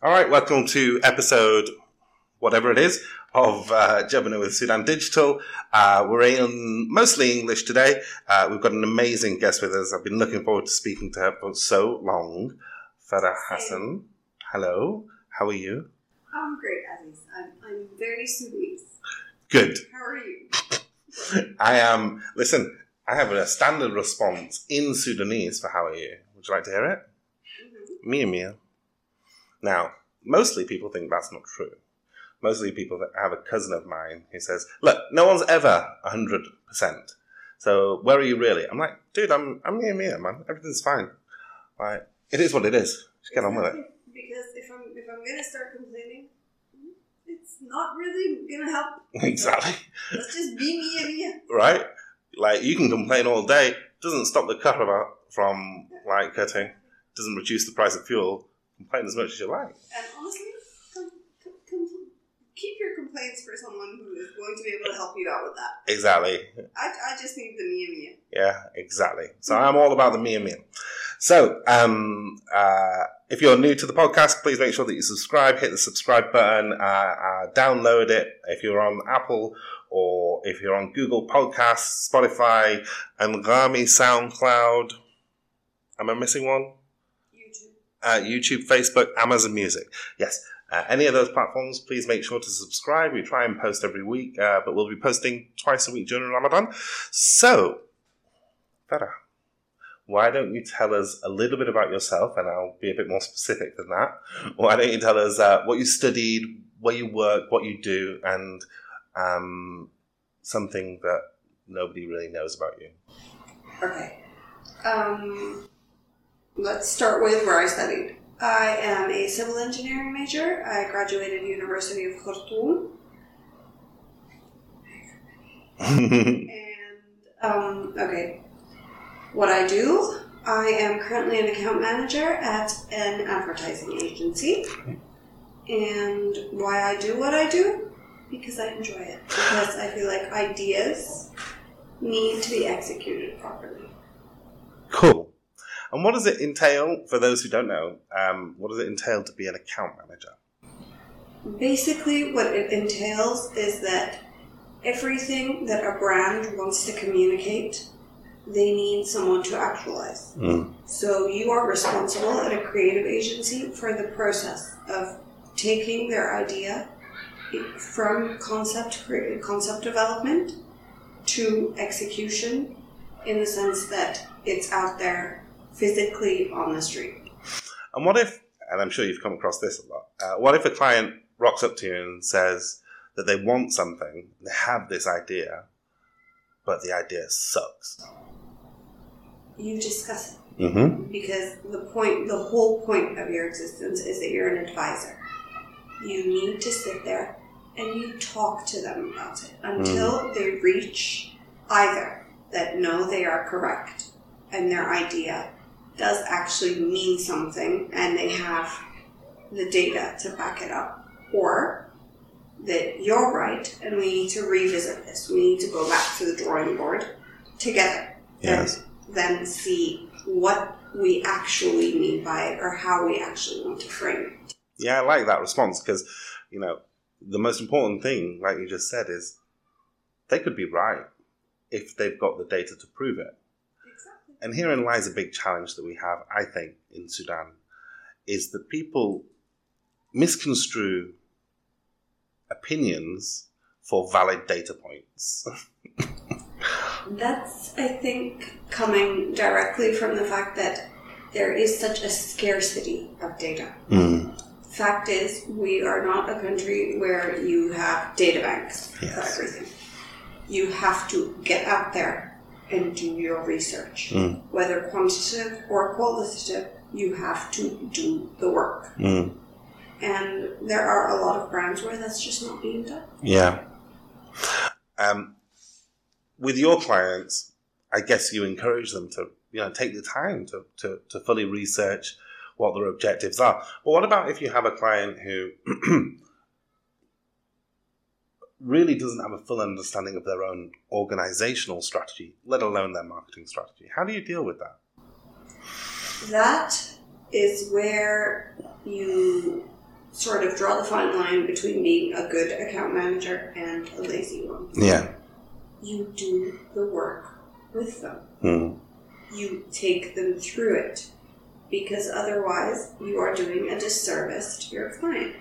All right, welcome to episode whatever it is of uh, Jubbing with Sudan Digital. Uh, we're in mostly English today. Uh, we've got an amazing guest with us. I've been looking forward to speaking to her for so long. Farah Hassan. Hello. How are you? I'm great, Aziz. I'm, I'm very Sudanese. Good. How are you? I am. listen, I have a standard response in Sudanese for how are you. Would you like to hear it? Mm-hmm. Mia Mia. Now, mostly people think that's not true. Mostly people that have a cousin of mine who says, "Look, no one's ever hundred percent. So where are you really?" I'm like, "Dude, I'm I'm Mia Mia, man. Everything's fine. Like, it is what it is. Just get on with it." Because if I'm if I'm gonna start not really gonna help. exactly. Let's just be me and me. Right? Like you can complain all day. Doesn't stop the car from like cutting. Doesn't reduce the price of fuel. Complain as much as you like. And honestly, com- com- com- keep your complaints for someone who is going to be able to help you out with that. Exactly. I, I just need the me and me. Yeah, exactly. So I'm all about the Mia Mia. So, um, uh, if you're new to the podcast, please make sure that you subscribe, hit the subscribe button, uh, uh, download it. If you're on Apple or if you're on Google Podcasts, Spotify, and Rami SoundCloud. Am I missing one? YouTube. uh, YouTube, Facebook, Amazon Music. Yes, uh, any of those platforms, please make sure to subscribe. We try and post every week, uh, but we'll be posting twice a week during Ramadan. So, Farah, why don't you tell us a little bit about yourself, and I'll be a bit more specific than that. Why don't you tell us uh, what you studied, where you work, what you do, and um, something that nobody really knows about you? Okay. Um, let's start with where I studied. I am a civil engineering major. I graduated University of Khartoum, and um, okay, what I do. I am currently an account manager at an advertising agency, and why I do what I do because I enjoy it. Because I feel like ideas need to be executed properly. Cool. And what does it entail, for those who don't know, um, what does it entail to be an account manager? Basically, what it entails is that everything that a brand wants to communicate, they need someone to actualize. So you are responsible at a creative agency for the process of taking their idea from concept concept development to execution in the sense that it's out there physically on the street. And what if, and I'm sure you've come across this a lot, uh, what if a client rocks up to you and says that they want something, they have this idea, but the idea sucks? You discuss it. Mm-hmm. because the point the whole point of your existence is that you're an advisor you need to sit there and you talk to them about it until they reach either that no they are correct and their idea does actually mean something and they have the data to back it up or that you're right and we need to revisit this we need to go back to the drawing board together Yes. Then see what we actually mean by it or how we actually want to frame it. Yeah, I like that response because, you know, the most important thing, like you just said, is they could be right if they've got the data to prove it. Exactly. And herein lies a big challenge that we have, I think, in Sudan, is that people misconstrue opinions for valid data points. That's, I think, coming directly from the fact that there is such a scarcity of data. Fact is, we are not a country where you have data banks for everything. You have to get out there and do your research. Mm. Whether quantitative or qualitative, you have to do the work. Mm. And there are a lot of brands where that's just not being done. Yeah. Um, with your clients, I guess you encourage them to, you know, take the time to, to, to fully research what their objectives are. But what about if you have a client who really doesn't have a full understanding of their own organizational strategy, let alone their marketing strategy. How do you deal with that? That is where you sort of draw the fine line between being a good account manager and a lazy one. Yeah. You do the work with them. Mm. You take them through it because otherwise you are doing a disservice to your client.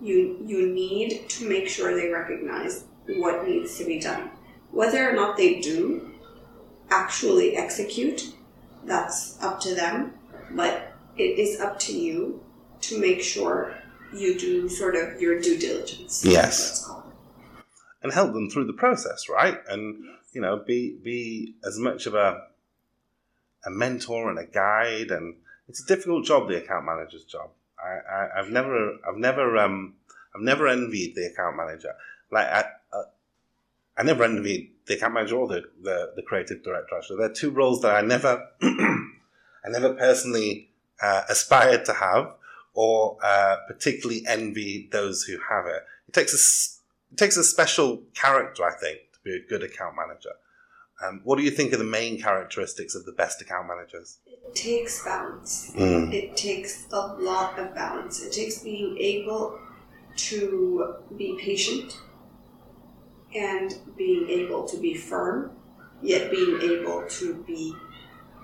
You you need to make sure they recognize what needs to be done. Whether or not they do actually execute, that's up to them, but it is up to you to make sure you do sort of your due diligence. Yes. And help them through the process, right? And you know, be be as much of a a mentor and a guide, and it's a difficult job, the account manager's job. I, I I've never I've never um I've never envied the account manager. Like I uh, I never envied the account manager or the, the, the creative director. Actually, they're two roles that I never I never personally uh, aspired to have or uh, particularly envy those who have it. It takes a it takes a special character, I think, to be a good account manager. Um, what do you think are the main characteristics of the best account managers? It takes balance. Mm. It takes a lot of balance. It takes being able to be patient and being able to be firm, yet being able to be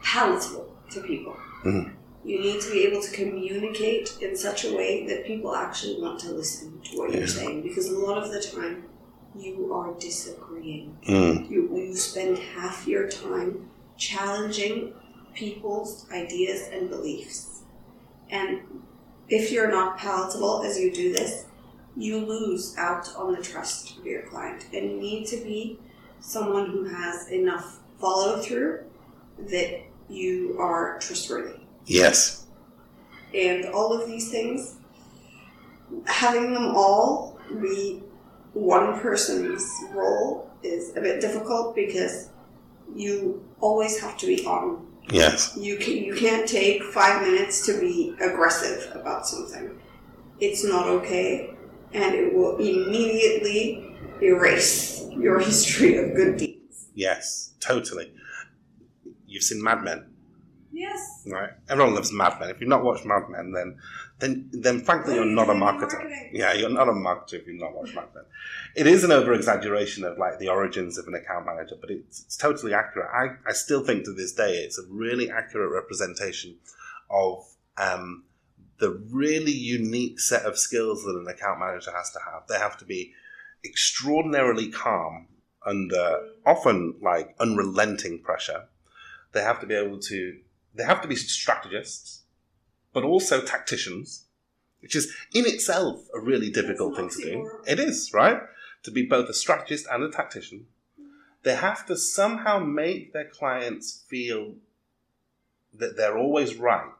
palatable to people. Mhm. You need to be able to communicate in such a way that people actually want to listen to what Yeah. you're saying because a lot of the time you are disagreeing. Mm. You, you spend half your time challenging people's ideas and beliefs. And if you're not palatable as you do this, you lose out on the trust of your client. And you need to be someone who has enough follow through that you are trustworthy. Yes. And all of these things, having them all be one person's role is a bit difficult because you always have to be on. Yes. You can you can't take five minutes to be aggressive about something. It's not okay, and it will immediately erase your history of good deeds. Yes. Totally. You've seen Mad Men. Yes. right? Everyone loves Mad Men. If you've not watched Mad Men, then then then frankly you're not a marketer. Marketing. Yeah, you're not a marketer if you've not watched Mad Men. It is an over exaggeration of like the origins of an account manager, but it's, it's totally accurate. I, I still think to this day it's a really accurate representation of um, the really unique set of skills that an account manager has to have. They have to be extraordinarily calm under often like unrelenting pressure. They have to be able to they have to be strategists, but also tacticians, which is in itself a really difficult thing to do. It is, right? To be both a strategist and a tactician. They have to somehow make their clients feel that they're always right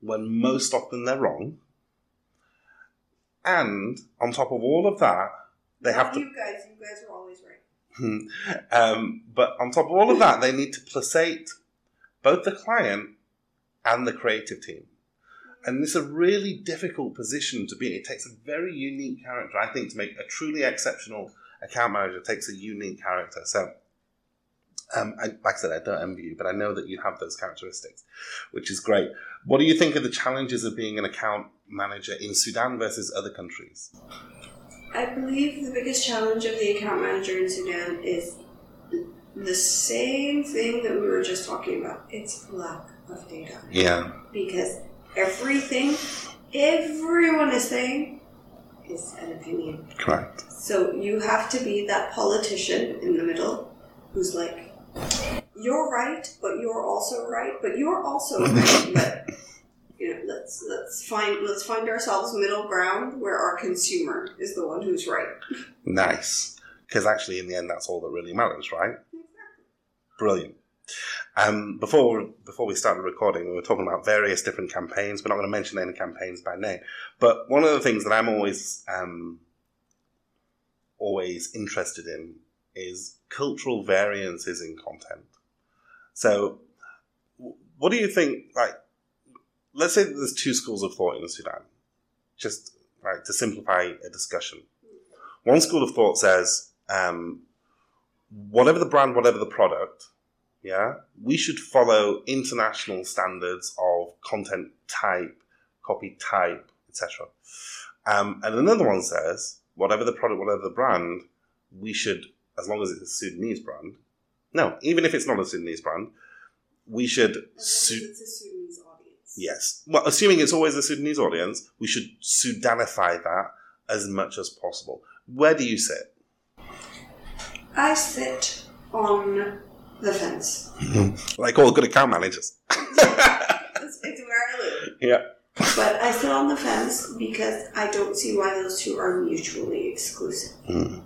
when most often they're wrong. And on top of all of that, they have to You guys, you guys are always right. um, but on top of all of that, they need to placate both the client and the creative team. And it's a really difficult position to be in. It takes a very unique character, I think, to make a truly exceptional account manager takes a unique character. So, um, I, like I said, I don't envy you, but I know that you have those characteristics, which is great. What do you think of the challenges of being an account manager in Sudan versus other countries? I believe the biggest challenge of the account manager in Sudan is the same thing that we were just talking about. It's lack of data. Yeah, Because everything everyone is saying is an opinion. correct. So you have to be that politician in the middle who's like, you're right, but you're also right, but you're also right, but you know, let's let's find let's find ourselves middle ground where our consumer is the one who's right. Nice. Because actually, in the end, that's all that really matters, right? Brilliant. Um, before before we started recording, we were talking about various different campaigns. We're not going to mention any campaigns by name, but one of the things that I'm always um, always interested in is cultural variances in content. So, what do you think? Like, let's say there's two schools of thought in Sudan. Just like to simplify a discussion One school of thought says, um, whatever the brand, whatever the product, yeah, we should follow international standards of content type, copy type, etc. Um, and another one says, whatever the product, whatever the brand, we should, as long as it's a Sudanese brand, no, even if it's not a Sudanese brand, we should. Su- it's a Sudanese audience. Yes. Well, assuming it's always a Sudanese audience, we should Sudanify that as much as possible. Where do you sit? I sit on the fence. like all good account managers. it's, it's where I live. Yeah. But I sit on the fence because I don't see why those two are mutually exclusive. Mm.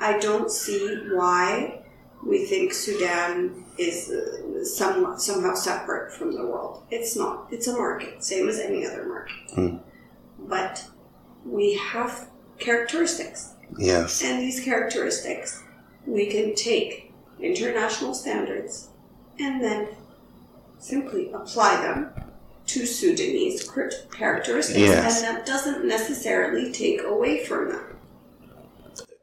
I don't see why we think Sudan is uh, somewhat, somehow separate from the world. It's not. It's a market, same as any other market. Mm. But we have characteristics. Yes. And these characteristics we can take international standards and then simply apply them to Sudanese characteristics. Yes. And that doesn't necessarily take away from them.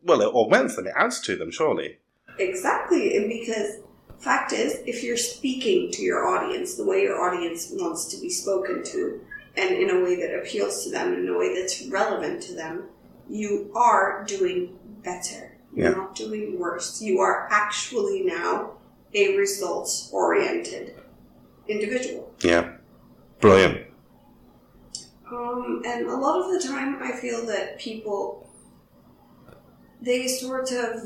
Well, it augments them, it adds to them, surely. Exactly, and because fact is, if you're speaking to your audience the way your audience wants to be spoken to, and in a way that appeals to them, in a way that's relevant to them, you are doing better. You're Yeah. not doing worse. You are actually now a results oriented individual. Yeah. Brilliant. Um, and a lot of the time, I feel that people they sort of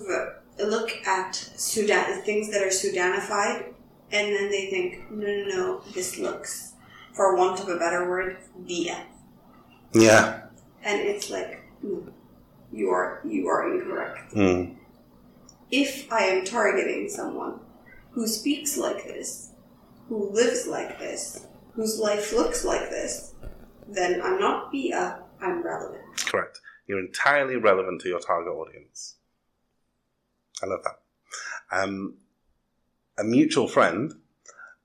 look at Sudan things that are Sudanified, and then they think, no, no, no, this looks, for want of a better word, BS. Yeah. And it's like, no, you are you are incorrect. Mm. If I am targeting someone who speaks like this, who lives like this, whose life looks like this, then I'm not BS, I'm relevant. Correct. You're entirely relevant to your target audience. I love that. Um, a mutual friend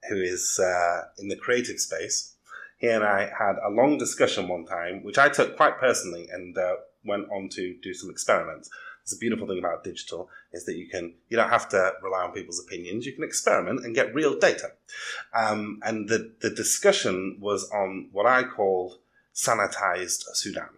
who is uh, in the creative space, he and I had a long discussion one time, which I took quite personally and uh, went on to do some experiments. It's a beautiful thing about digital is that you can you don't have to rely on people's opinions. You can experiment and get real data. Um, and the the discussion was on what I called sanitized Sudan.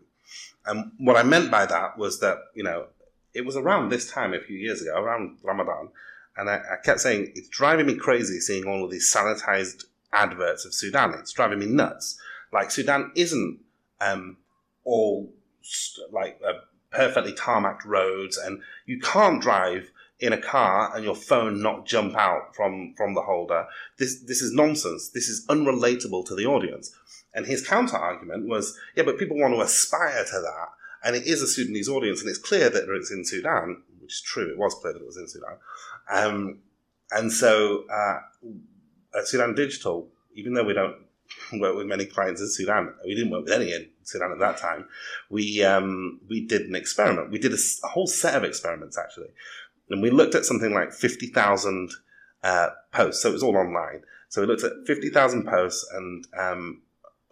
And what I meant by that was that, you know, it was around this time a few years ago, around Ramadan, and I, I kept saying, it's driving me crazy seeing all of these sanitized adverts of Sudan. It's driving me nuts. Like, Sudan isn't um, all st- like uh, perfectly tarmacked roads, and you can't drive in a car and your phone not jump out from, from the holder. This, this is nonsense. This is unrelatable to the audience. And his counter argument was, yeah, but people want to aspire to that. And it is a Sudanese audience, and it's clear that it's in Sudan, which is true. It was clear that it was in Sudan. Um, and so, uh, at Sudan Digital, even though we don't work with many clients in Sudan, we didn't work with any in Sudan at that time. We um, we did an experiment. We did a whole set of experiments actually, and we looked at something like fifty thousand uh, posts. So it was all online. So we looked at fifty thousand posts and um,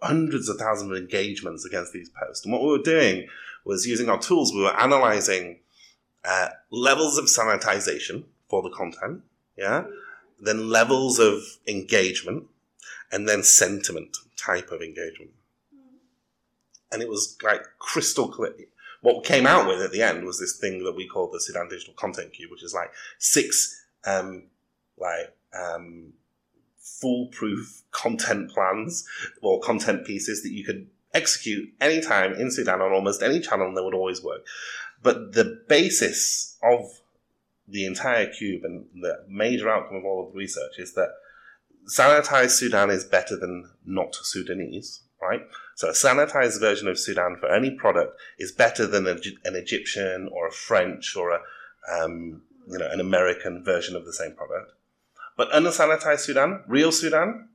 hundreds of thousands of engagements against these posts. And what we were doing was using our tools, we were analyzing uh, levels of sanitization for the content, yeah, then levels of engagement, and then sentiment type of engagement. And it was like crystal clear. What came out with at the end was this thing that we call the Sudan Digital Content Cube, which is like six um, like um, foolproof content plans or content pieces that you could execute anytime in Sudan on almost any channel and they would always work. But the basis of the entire cube and the major outcome of all of the research is that sanitized Sudan is better than not Sudanese, right? So a sanitized version of Sudan for any product is better than a, an Egyptian or a French or a, um, you know, an American version of the same product. But unsanitized Sudan, real Sudan,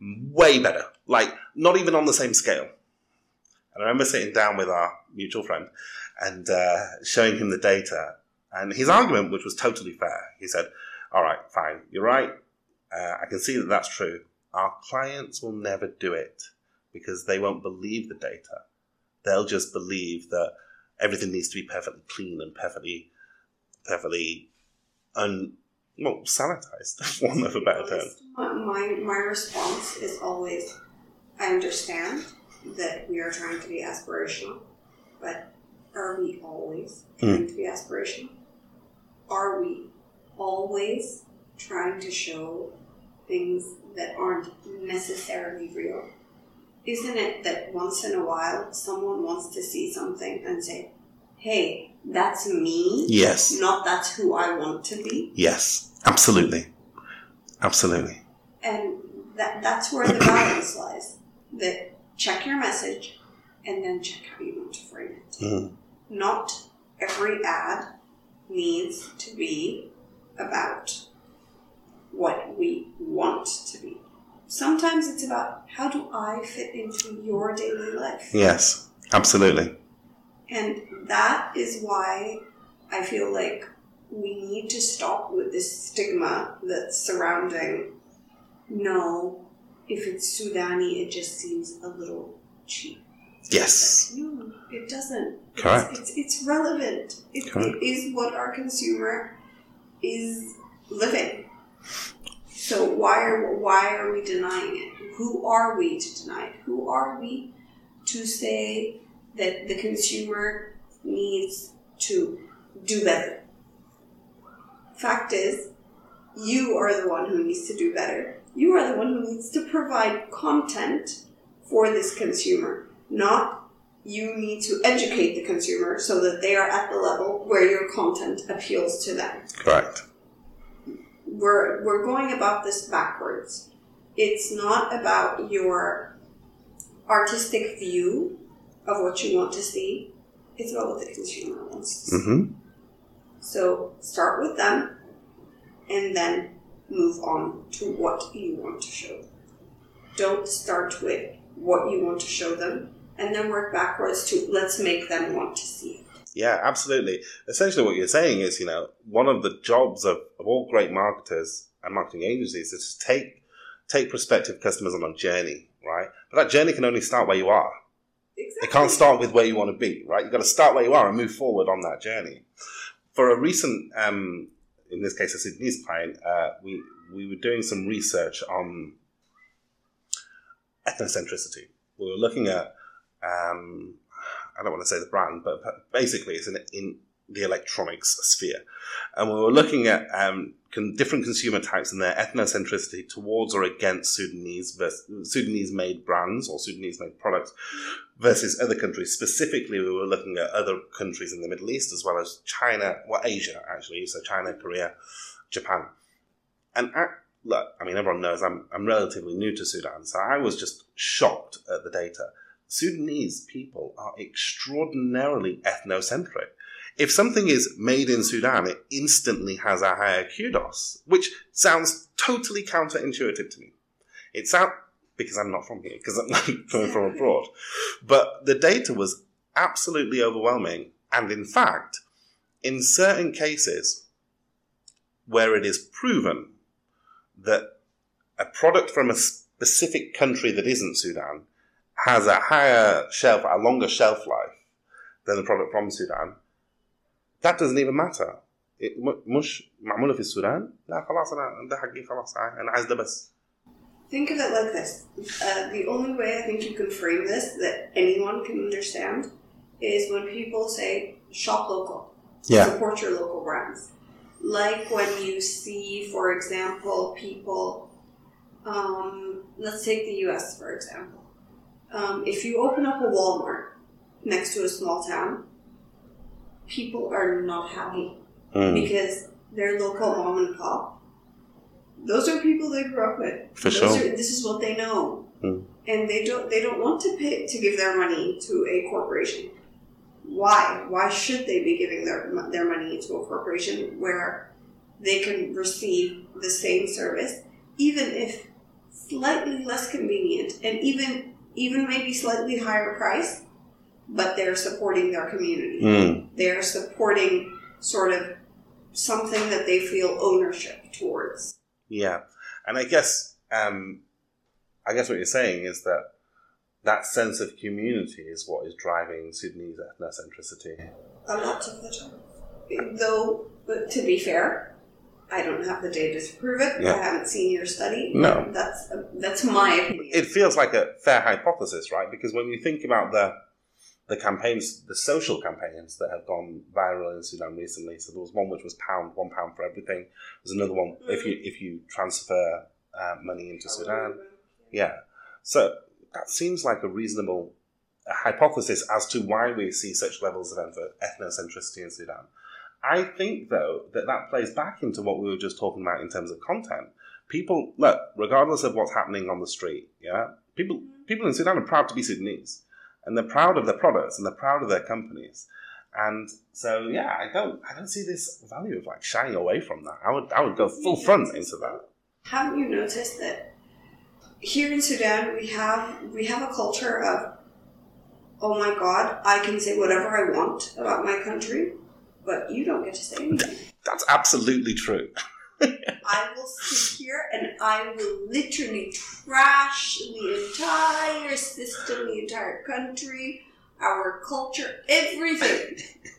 way better. Like, not even on the same scale. And I remember sitting down with our mutual friend and uh, showing him the data. And his argument, which was totally fair, he said, All right, fine, you're right. Uh, I can see that that's true. Our clients will never do it because they won't believe the data. They'll just believe that everything needs to be perfectly clean and perfectly, perfectly un, well, sanitized, for want of a better term. My, my response is always I understand that we are trying to be aspirational, but are we always hmm. trying to be aspirational? Are we always trying to show things that aren't necessarily real? Isn't it that once in a while someone wants to see something and say, hey, that's me? Yes. Not that's who I want to be? Yes, absolutely. Absolutely. And that, that's where the balance lies. That check your message and then check how you want to frame it. Mm. Not every ad needs to be about what we want to be. Sometimes it's about how do I fit into your daily life? Yes, absolutely. And that is why I feel like we need to stop with this stigma that's surrounding no, if it's Sudani, it just seems a little cheap. Yes. No, it doesn't. Correct. It's, it's, it's relevant. It, Correct. it is what our consumer is living. Why are why are we denying it? Who are we to deny it? Who are we to say that the consumer needs to do better? Fact is, you are the one who needs to do better. You are the one who needs to provide content for this consumer, not you need to educate the consumer so that they are at the level where your content appeals to them. Correct. We're, we're going about this backwards. It's not about your artistic view of what you want to see, it's about what the consumer wants to see. Mm-hmm. So start with them and then move on to what you want to show. Don't start with what you want to show them and then work backwards to let's make them want to see it. Yeah, absolutely. Essentially, what you're saying is, you know, one of the jobs of, of all great marketers and marketing agencies is to take take prospective customers on a journey, right? But that journey can only start where you are. Exactly. It can't start with where you want to be, right? You've got to start where you are and move forward on that journey. For a recent, um, in this case, a Sudanese client, uh, we we were doing some research on ethnocentricity. We were looking at, um, I don't want to say the brand, but basically it's in, in the electronics sphere. And we were looking at um, con- different consumer types and their ethnocentricity towards or against Sudanese vers- Sudanese made brands or Sudanese made products versus other countries. Specifically, we were looking at other countries in the Middle East as well as China, well, Asia actually, so China, Korea, Japan. And I, look, I mean, everyone knows I'm, I'm relatively new to Sudan, so I was just shocked at the data. Sudanese people are extraordinarily ethnocentric. If something is made in Sudan, it instantly has a higher kudos, which sounds totally counterintuitive to me. It sounds because I'm not from here, because I'm coming from abroad. But the data was absolutely overwhelming, and in fact, in certain cases where it is proven that a product from a specific country that isn't Sudan has a higher shelf, a longer shelf life than the product from Sudan, that doesn't even matter. it مش معمولة في السودان لا خلاص أنا ده حقي خلاص أنا عايز ده بس. Think of it like this. Uh, the only way I think you can frame this that anyone can understand is when people say shop local. Yeah. Support your local brands. Like when you see, for example, people, um, let's take the US for example. um, if you open up a Walmart next to a small town, people are not happy Mm, because they're local mom and pop. Those are people they grew up with. For Those sure. Are, this is what they know, Mm. and they don't. They don't want to pay to give their money to a corporation. Why? Why should they be giving their their money to a corporation where they can receive the same service, even if slightly less convenient, and even even maybe slightly higher price, but they're supporting their community mm, they're supporting sort of something that they feel ownership towards. yeah, and I guess um, I guess what you're saying is that that sense of community is what is driving Sudanese ethnocentricity. A lot of the time. Though, but to be fair, I don't have the data to prove it. Yeah. I haven't seen your study. No. That's that's my opinion. It feels like a fair hypothesis, right? Because when you think about the the campaigns, the social campaigns that have gone viral in Sudan recently, so there was one which was pound, one pound for everything. There's another one if you if you transfer uh, money into Sudan, yeah. So that seems like a reasonable hypothesis as to why we see such levels of eth- ethnocentricity in Sudan. I think, though, that that plays back into what we were just talking about in terms of content. People, look, regardless of what's happening on the street, yeah, people, mm-hmm. people in Sudan are proud to be Sudanese, and they're proud of their products and they're proud of their companies. And so, yeah, I don't, I don't see this value of like shying away from that. I would, I would go full front into that. Haven't you noticed that here in Sudan we have we have a culture of oh my god, I can say whatever I want about my country, but you don't get to say anything. That's absolutely true. I will sit here and I will literally trash the entire system, the entire country, our culture, everything.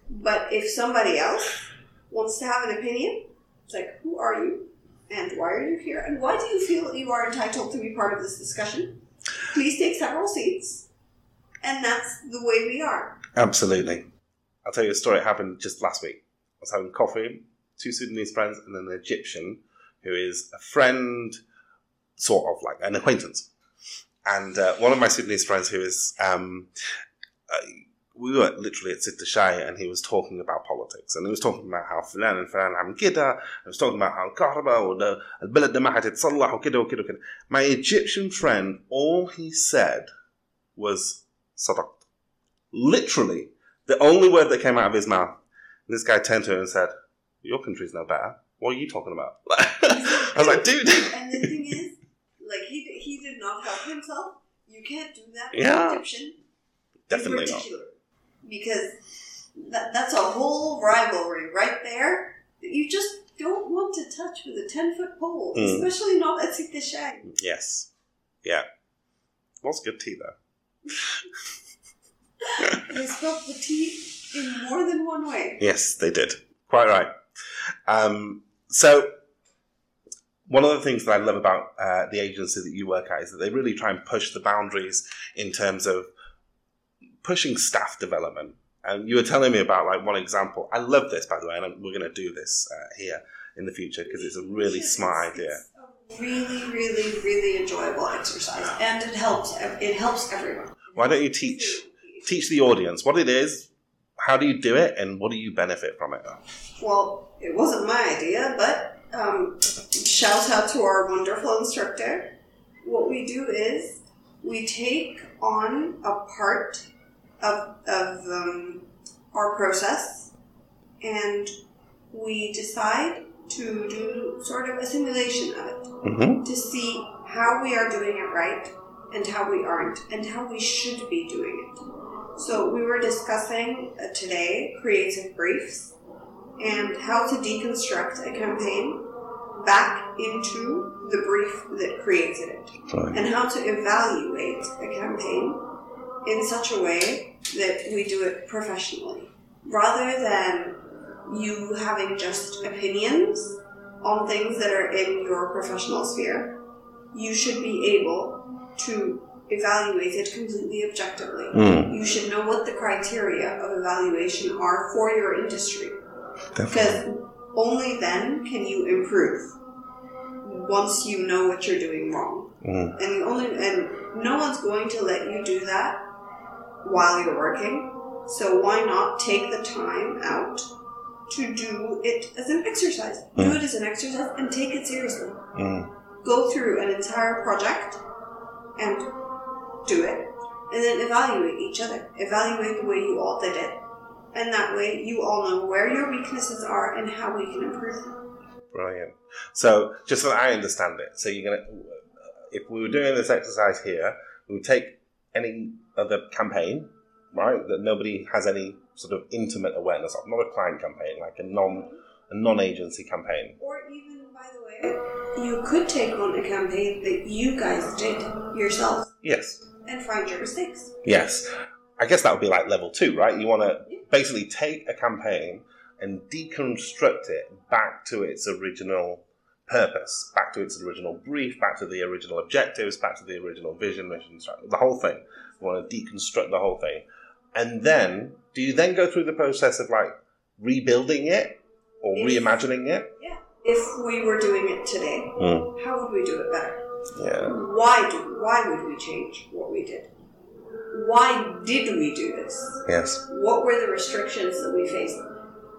But if somebody else wants to have an opinion, it's like, who are you? And why are you here? And why do you feel you are entitled to be part of this discussion? Please take several seats. And that's the way we are. Absolutely. I'll tell you a story. It happened just last week. I was having coffee, two Sudanese friends, and an Egyptian who is a friend, sort of like an acquaintance. And uh, one of my Sudanese friends who is, um, uh, we were literally at Sitta Shai and he was talking about politics. And he was talking about how فلان and فلان عم كده. He was talking about how الكهرباء وده البلد ده ما حتتصلح وكده وكده وكده. My Egyptian friend, all he said was صدقت. Literally, the only word that came out of his mouth. This guy turned to him and said, Your country's no better. What are you talking about? I was like, dude. And the thing is, like, he, he did not help himself. You can't do that with Yeah. Egyptian. Definitely in not. particular. Because that, that's a whole rivalry right there that you just don't want to touch with a 10 foot pole, Mm. especially not at Shag. Yes. Yeah. Was good tea, though. They spelled the T in more than one way. Yes, they did. Quite right. Um, so, one of the things that I love about uh, the agency that you work at is that they really try and push the boundaries in terms of pushing staff development. And you were telling me about like one example. I love this, by the way, and we're going to do this uh, here in the future because it's a really It's- smart idea. It's a really, really, really enjoyable exercise, and it helps. It helps everyone. Why don't you teach teach the audience what it is, how do you do it, and what do you benefit from it? Well, it wasn't my idea, but um, shout out to our wonderful instructor. What we do is we take on a part of, of um, our process and we decide to do sort of a simulation of it Mm-hmm. to see how we are doing it right and how we aren't and how we should be doing it. So we were discussing uh, today creative briefs and how to deconstruct a campaign back into the brief that created it. And how to evaluate a campaign in such a way that we do it professionally rather than you having just opinions on things that are in your professional sphere. You should be able to evaluate it completely objectively. Mm, you should know what the criteria of evaluation are for your industry. Because only then can you improve once you know what you're doing wrong. Mm, and the only and no one's going to let you do that while you're working. So why not take the time out to do it as an exercise? Do Mm. it as an exercise and take it seriously. Mm, go through an entire project and do it and then evaluate each other evaluate the way you all did it and that way you all know where your weaknesses are and how we can improve them brilliant. So, just so that I understand it, so you're gonna, uh, if we were doing this exercise here, we would take any other campaign, right, that nobody has any sort of intimate awareness of, not a client campaign, like a non, a non-agency campaign. Or even, by the way, you could take on a campaign that you guys did yourself. Yes. And find your mistakes. Yes. I guess that would be like level two, right? You want to basically take a campaign and deconstruct it back to its original purpose, back to its original brief, back to the original objectives, back to the original vision, mission, the whole thing. You want to deconstruct the whole thing. And then, do you then go through the process of like rebuilding it or If- reimagining it? Yeah. If we were doing it today, Mm. how would we do it better? Yeah. Why do? Why would we change what we did? Why did we do this? Yes. What were the restrictions that we faced?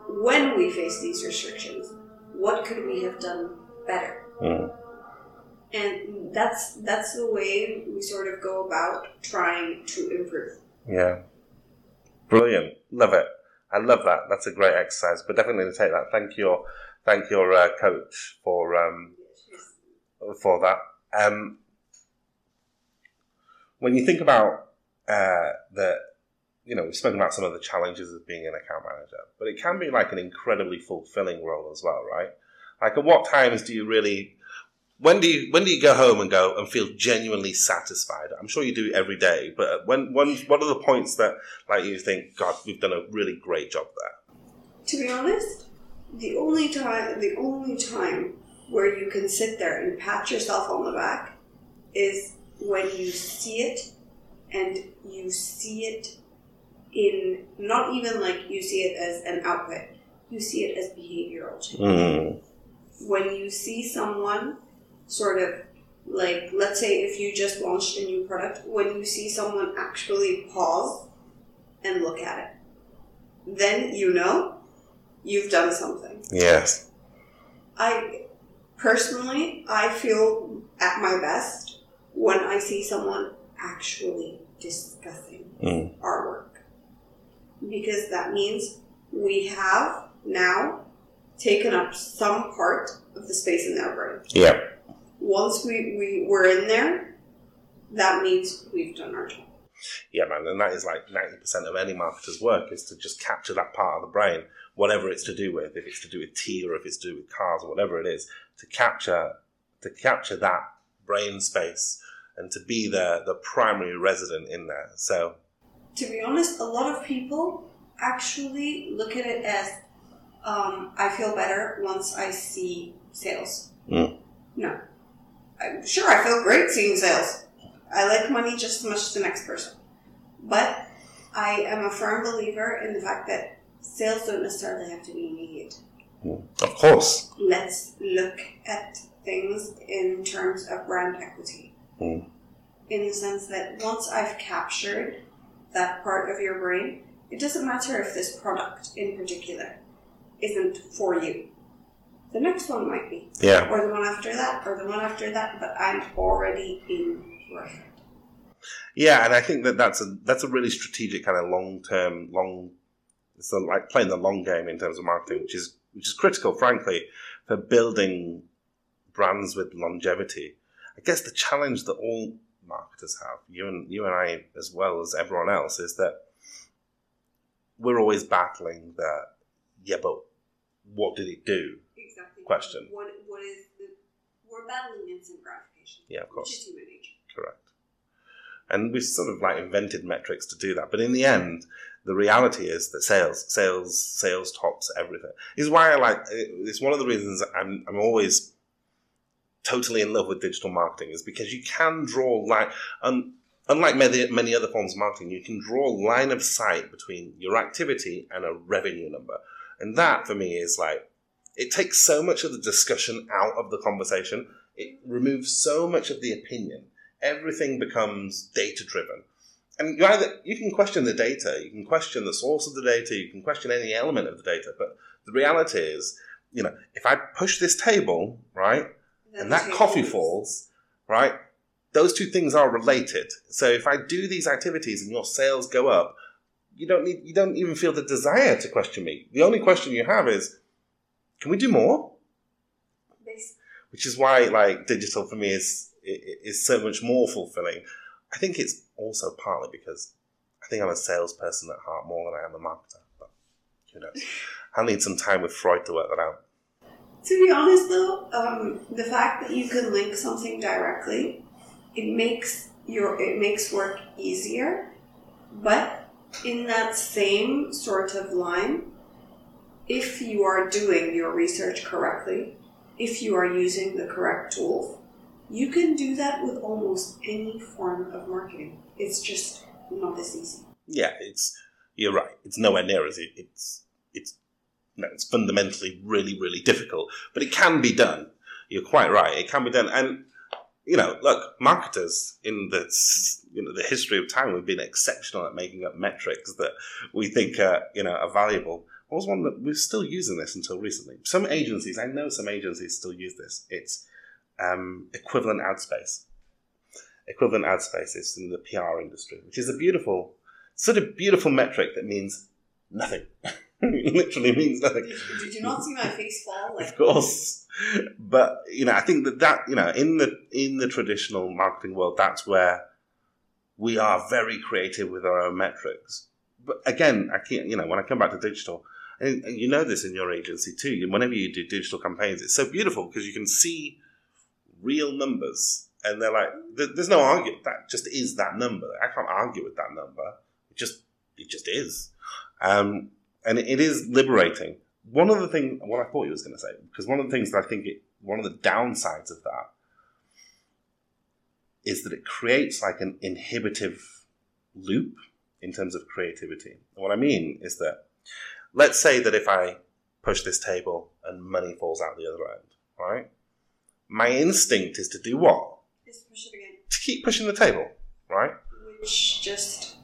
When we faced these restrictions, what could we have done better? Mm. And that's that's the way we sort of go about trying to improve. Yeah. Brilliant. Love it. I love that. That's a great exercise. But definitely take that. Thank your thank your uh, coach for um, for that. Um, when you think about uh, the, you know, we've spoken about some of the challenges of being an account manager, but it can be like an incredibly fulfilling role as well, right? Like, at what times do you really? When do you when do you go home and go and feel genuinely satisfied? I'm sure you do every day, but when when what are the points that like you think, God, we've done a really great job there? To be honest, the only time the only time where you can sit there and pat yourself on the back is when you see it and you see it in not even like you see it as an output, you see it as behavioral change. Mm. When you see someone sort of like let's say if you just launched a new product, when you see someone actually pause and look at it, then you know you've done something. Yes. I personally, I feel at my best when I see someone actually discussing Mm. our work. Because that means we have now taken up some part of the space in their brain. Yeah. Once we, we were in there, that means we've done our job. Yeah, man, and that is like ninety percent of any marketer's work is to just capture that part of the brain, whatever it's to do with, if it's to do with tea or if it's to do with cars or whatever it is, to capture to capture that brain space and to be the the primary resident in there. So To be honest, a lot of people actually look at it as um, I feel better once I see sales. Mm. No. I'm sure, I feel great seeing sales. I like money just as much as the next person. But I am a firm believer in the fact that sales don't necessarily have to be immediate. Of course. Let's look at things in terms of brand equity. Mm. In the sense that once I've captured that part of your brain, it doesn't matter if this product in particular isn't for you. The next one might be, Yeah. or the one after that, or the one after that, but I'm already in your head. Yeah, and I think that that's a that's a really strategic kind of long term, long. It's a, like playing the long game in terms of marketing, which is which is critical, frankly, for building brands with longevity. I guess the challenge that all marketers have, you and you and I as well as everyone else, is that we're always battling that. Yeah, but what did it do? Exactly. Question. What, what is the, we're battling instant gratification. Yeah, of course. Which is human nature. Correct. And we've sort of like invented metrics to do that. But in the end, the reality is that sales, sales, sales tops everything. Is why I like. It's one of the reasons I'm I'm always totally in love with digital marketing is because you can draw line. Un, unlike many many other forms of marketing, you can draw a line of sight between your activity and a revenue number, and that for me is like it takes so much of the discussion out of the conversation. It removes so much of the opinion everything becomes data driven. And you either you can question the data, you can question the source of the data, you can question any element of the data, but the reality is, you know, if I push this table, right, and that coffee falls, right, those two things are related. So if I do these activities and your sales go up, you don't need you don't even feel the desire to question me. The only question you have is, can we do more? Bas- which is why like digital for me is is so much more fulfilling. I think it's also partly because I think I'm a salesperson at heart more than I am a marketer. But who knows? I'll need some time with Freud to work that out. To be honest, though, um, the fact that you can link something directly, it makes your it makes work easier, but in that same sort of line, if you are doing your research correctly, if you are using the correct tools, you can do that with almost any form of marketing. It's just not as easy. Yeah, it's you're right. It's nowhere near as it, it's it's no, it's fundamentally really really difficult, but it can be done. You're quite right. It can be done, and you know, look, marketers in the you know the history of time, we've been exceptional at making up metrics that we think are you know are valuable. What was one that we're still using this until recently? Some agencies, I know some agencies still use this. It's um, equivalent ad space. Equivalent ad space is in the PR industry, which is a beautiful, sort of beautiful metric that means nothing. it literally means nothing. Did, did you not see my face fall? Like, Of course, but you know, I think that that you know, in the in the traditional marketing world, that's where we are very creative with our own metrics. But again, I can't. You know, when I come back to digital, and and you know this in your agency too. Whenever you do digital campaigns, it's so beautiful because you can see real numbers, and they're like, there's no argument. That just is that number. I can't argue with that number. It just it just is, um, and it is liberating one of the things what I thought you was going to say because one of the things that I think it one of the downsides of that is that it creates like an inhibitive loop in terms of creativity. And what I mean is that let's say that if I push this table and money falls out the other end, right? My instinct is to do what? just push it again. To keep pushing the table, right? Which just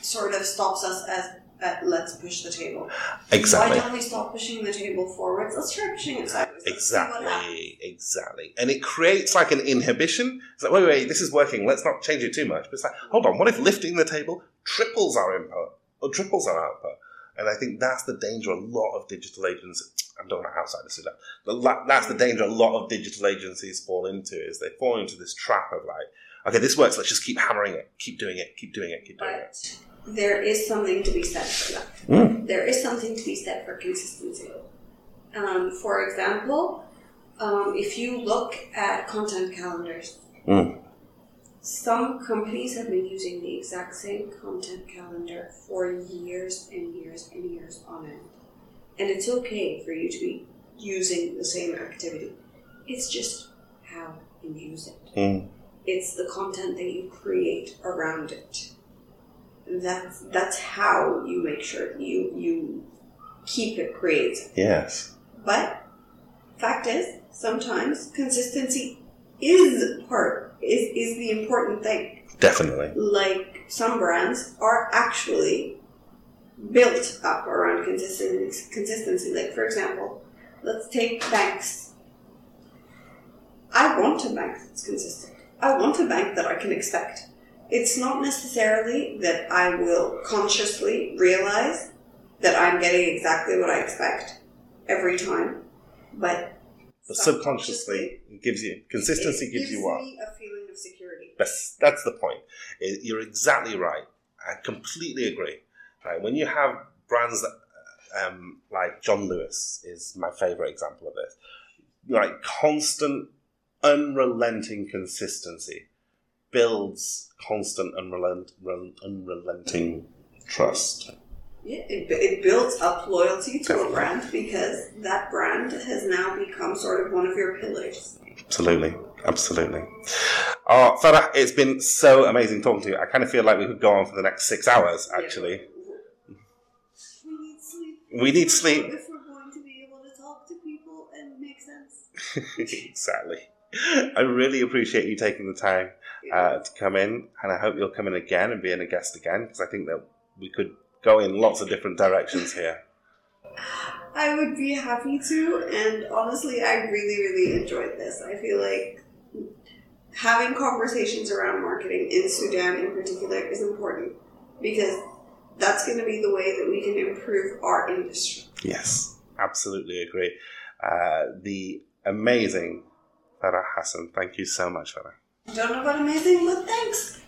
sort of stops us as at let's push the table. Exactly. Why don't we stop pushing the table forwards? Let's try pushing it sideways. Let's see what happens. Exactly, exactly. And it creates like an inhibition. It's like, wait, wait, this is working. Let's not change it too much. But it's like, hold on, what if lifting the table triples our input or triples our output? And I think that's the danger a lot of digital agencies. I'm talking about outside the Sudan. But that's the danger a lot of digital agencies fall into is they fall into this trap of like, okay, this works. Let's just keep hammering it, keep doing it, keep doing it, keep doing it. But there is something to be said for that. Mm. There is something to be said for consistency. Um, for example, um, if you look at content calendars, Mm. some companies have been using the exact same content calendar for years and years and years on end. And it's okay for you to be using the same activity. It's just how you use it. Mm. It's the content that you create around it. That's that's how you make sure you you keep it creative. Yes. But fact is, sometimes consistency is part is is the important thing. Definitely. Like some brands are actually built up around consistency. Consistency. Like for example, let's take banks. I want a bank that's consistent. I want a bank that I can expect. It's not necessarily that I will consciously realize that I'm getting exactly what I expect every time, but But subconsciously, it gives you consistency. it gives you what? a feeling of security. That's that's the point. You're exactly right. I completely agree. Right when you have brands that, um, like John Lewis is my favorite example of this. Like constant, unrelenting consistency builds constant, unrelent, rel- unrelenting trust. Yeah, it, it builds up loyalty to a brand because that brand has now become sort of one of your pillars. Absolutely, absolutely. Oh, Farah, it's been so amazing talking to you. I kind of feel like we could go on for the next six hours. Actually, sleep. We need sleep. If we're going to be able to talk to people and make sense. exactly. I really appreciate you taking the time uh, to come in, and I hope you'll come in again and being a guest again because I think that we could go in lots of different directions here. I would be happy to, and honestly, I really, really enjoyed this. I feel like having conversations around marketing in Sudan in particular is important because that's going to be the way that we can improve our industry. Yes, absolutely agree. Uh, the amazing Farah Hassan. Thank you so much, Farah. Don't know about amazing, but thanks.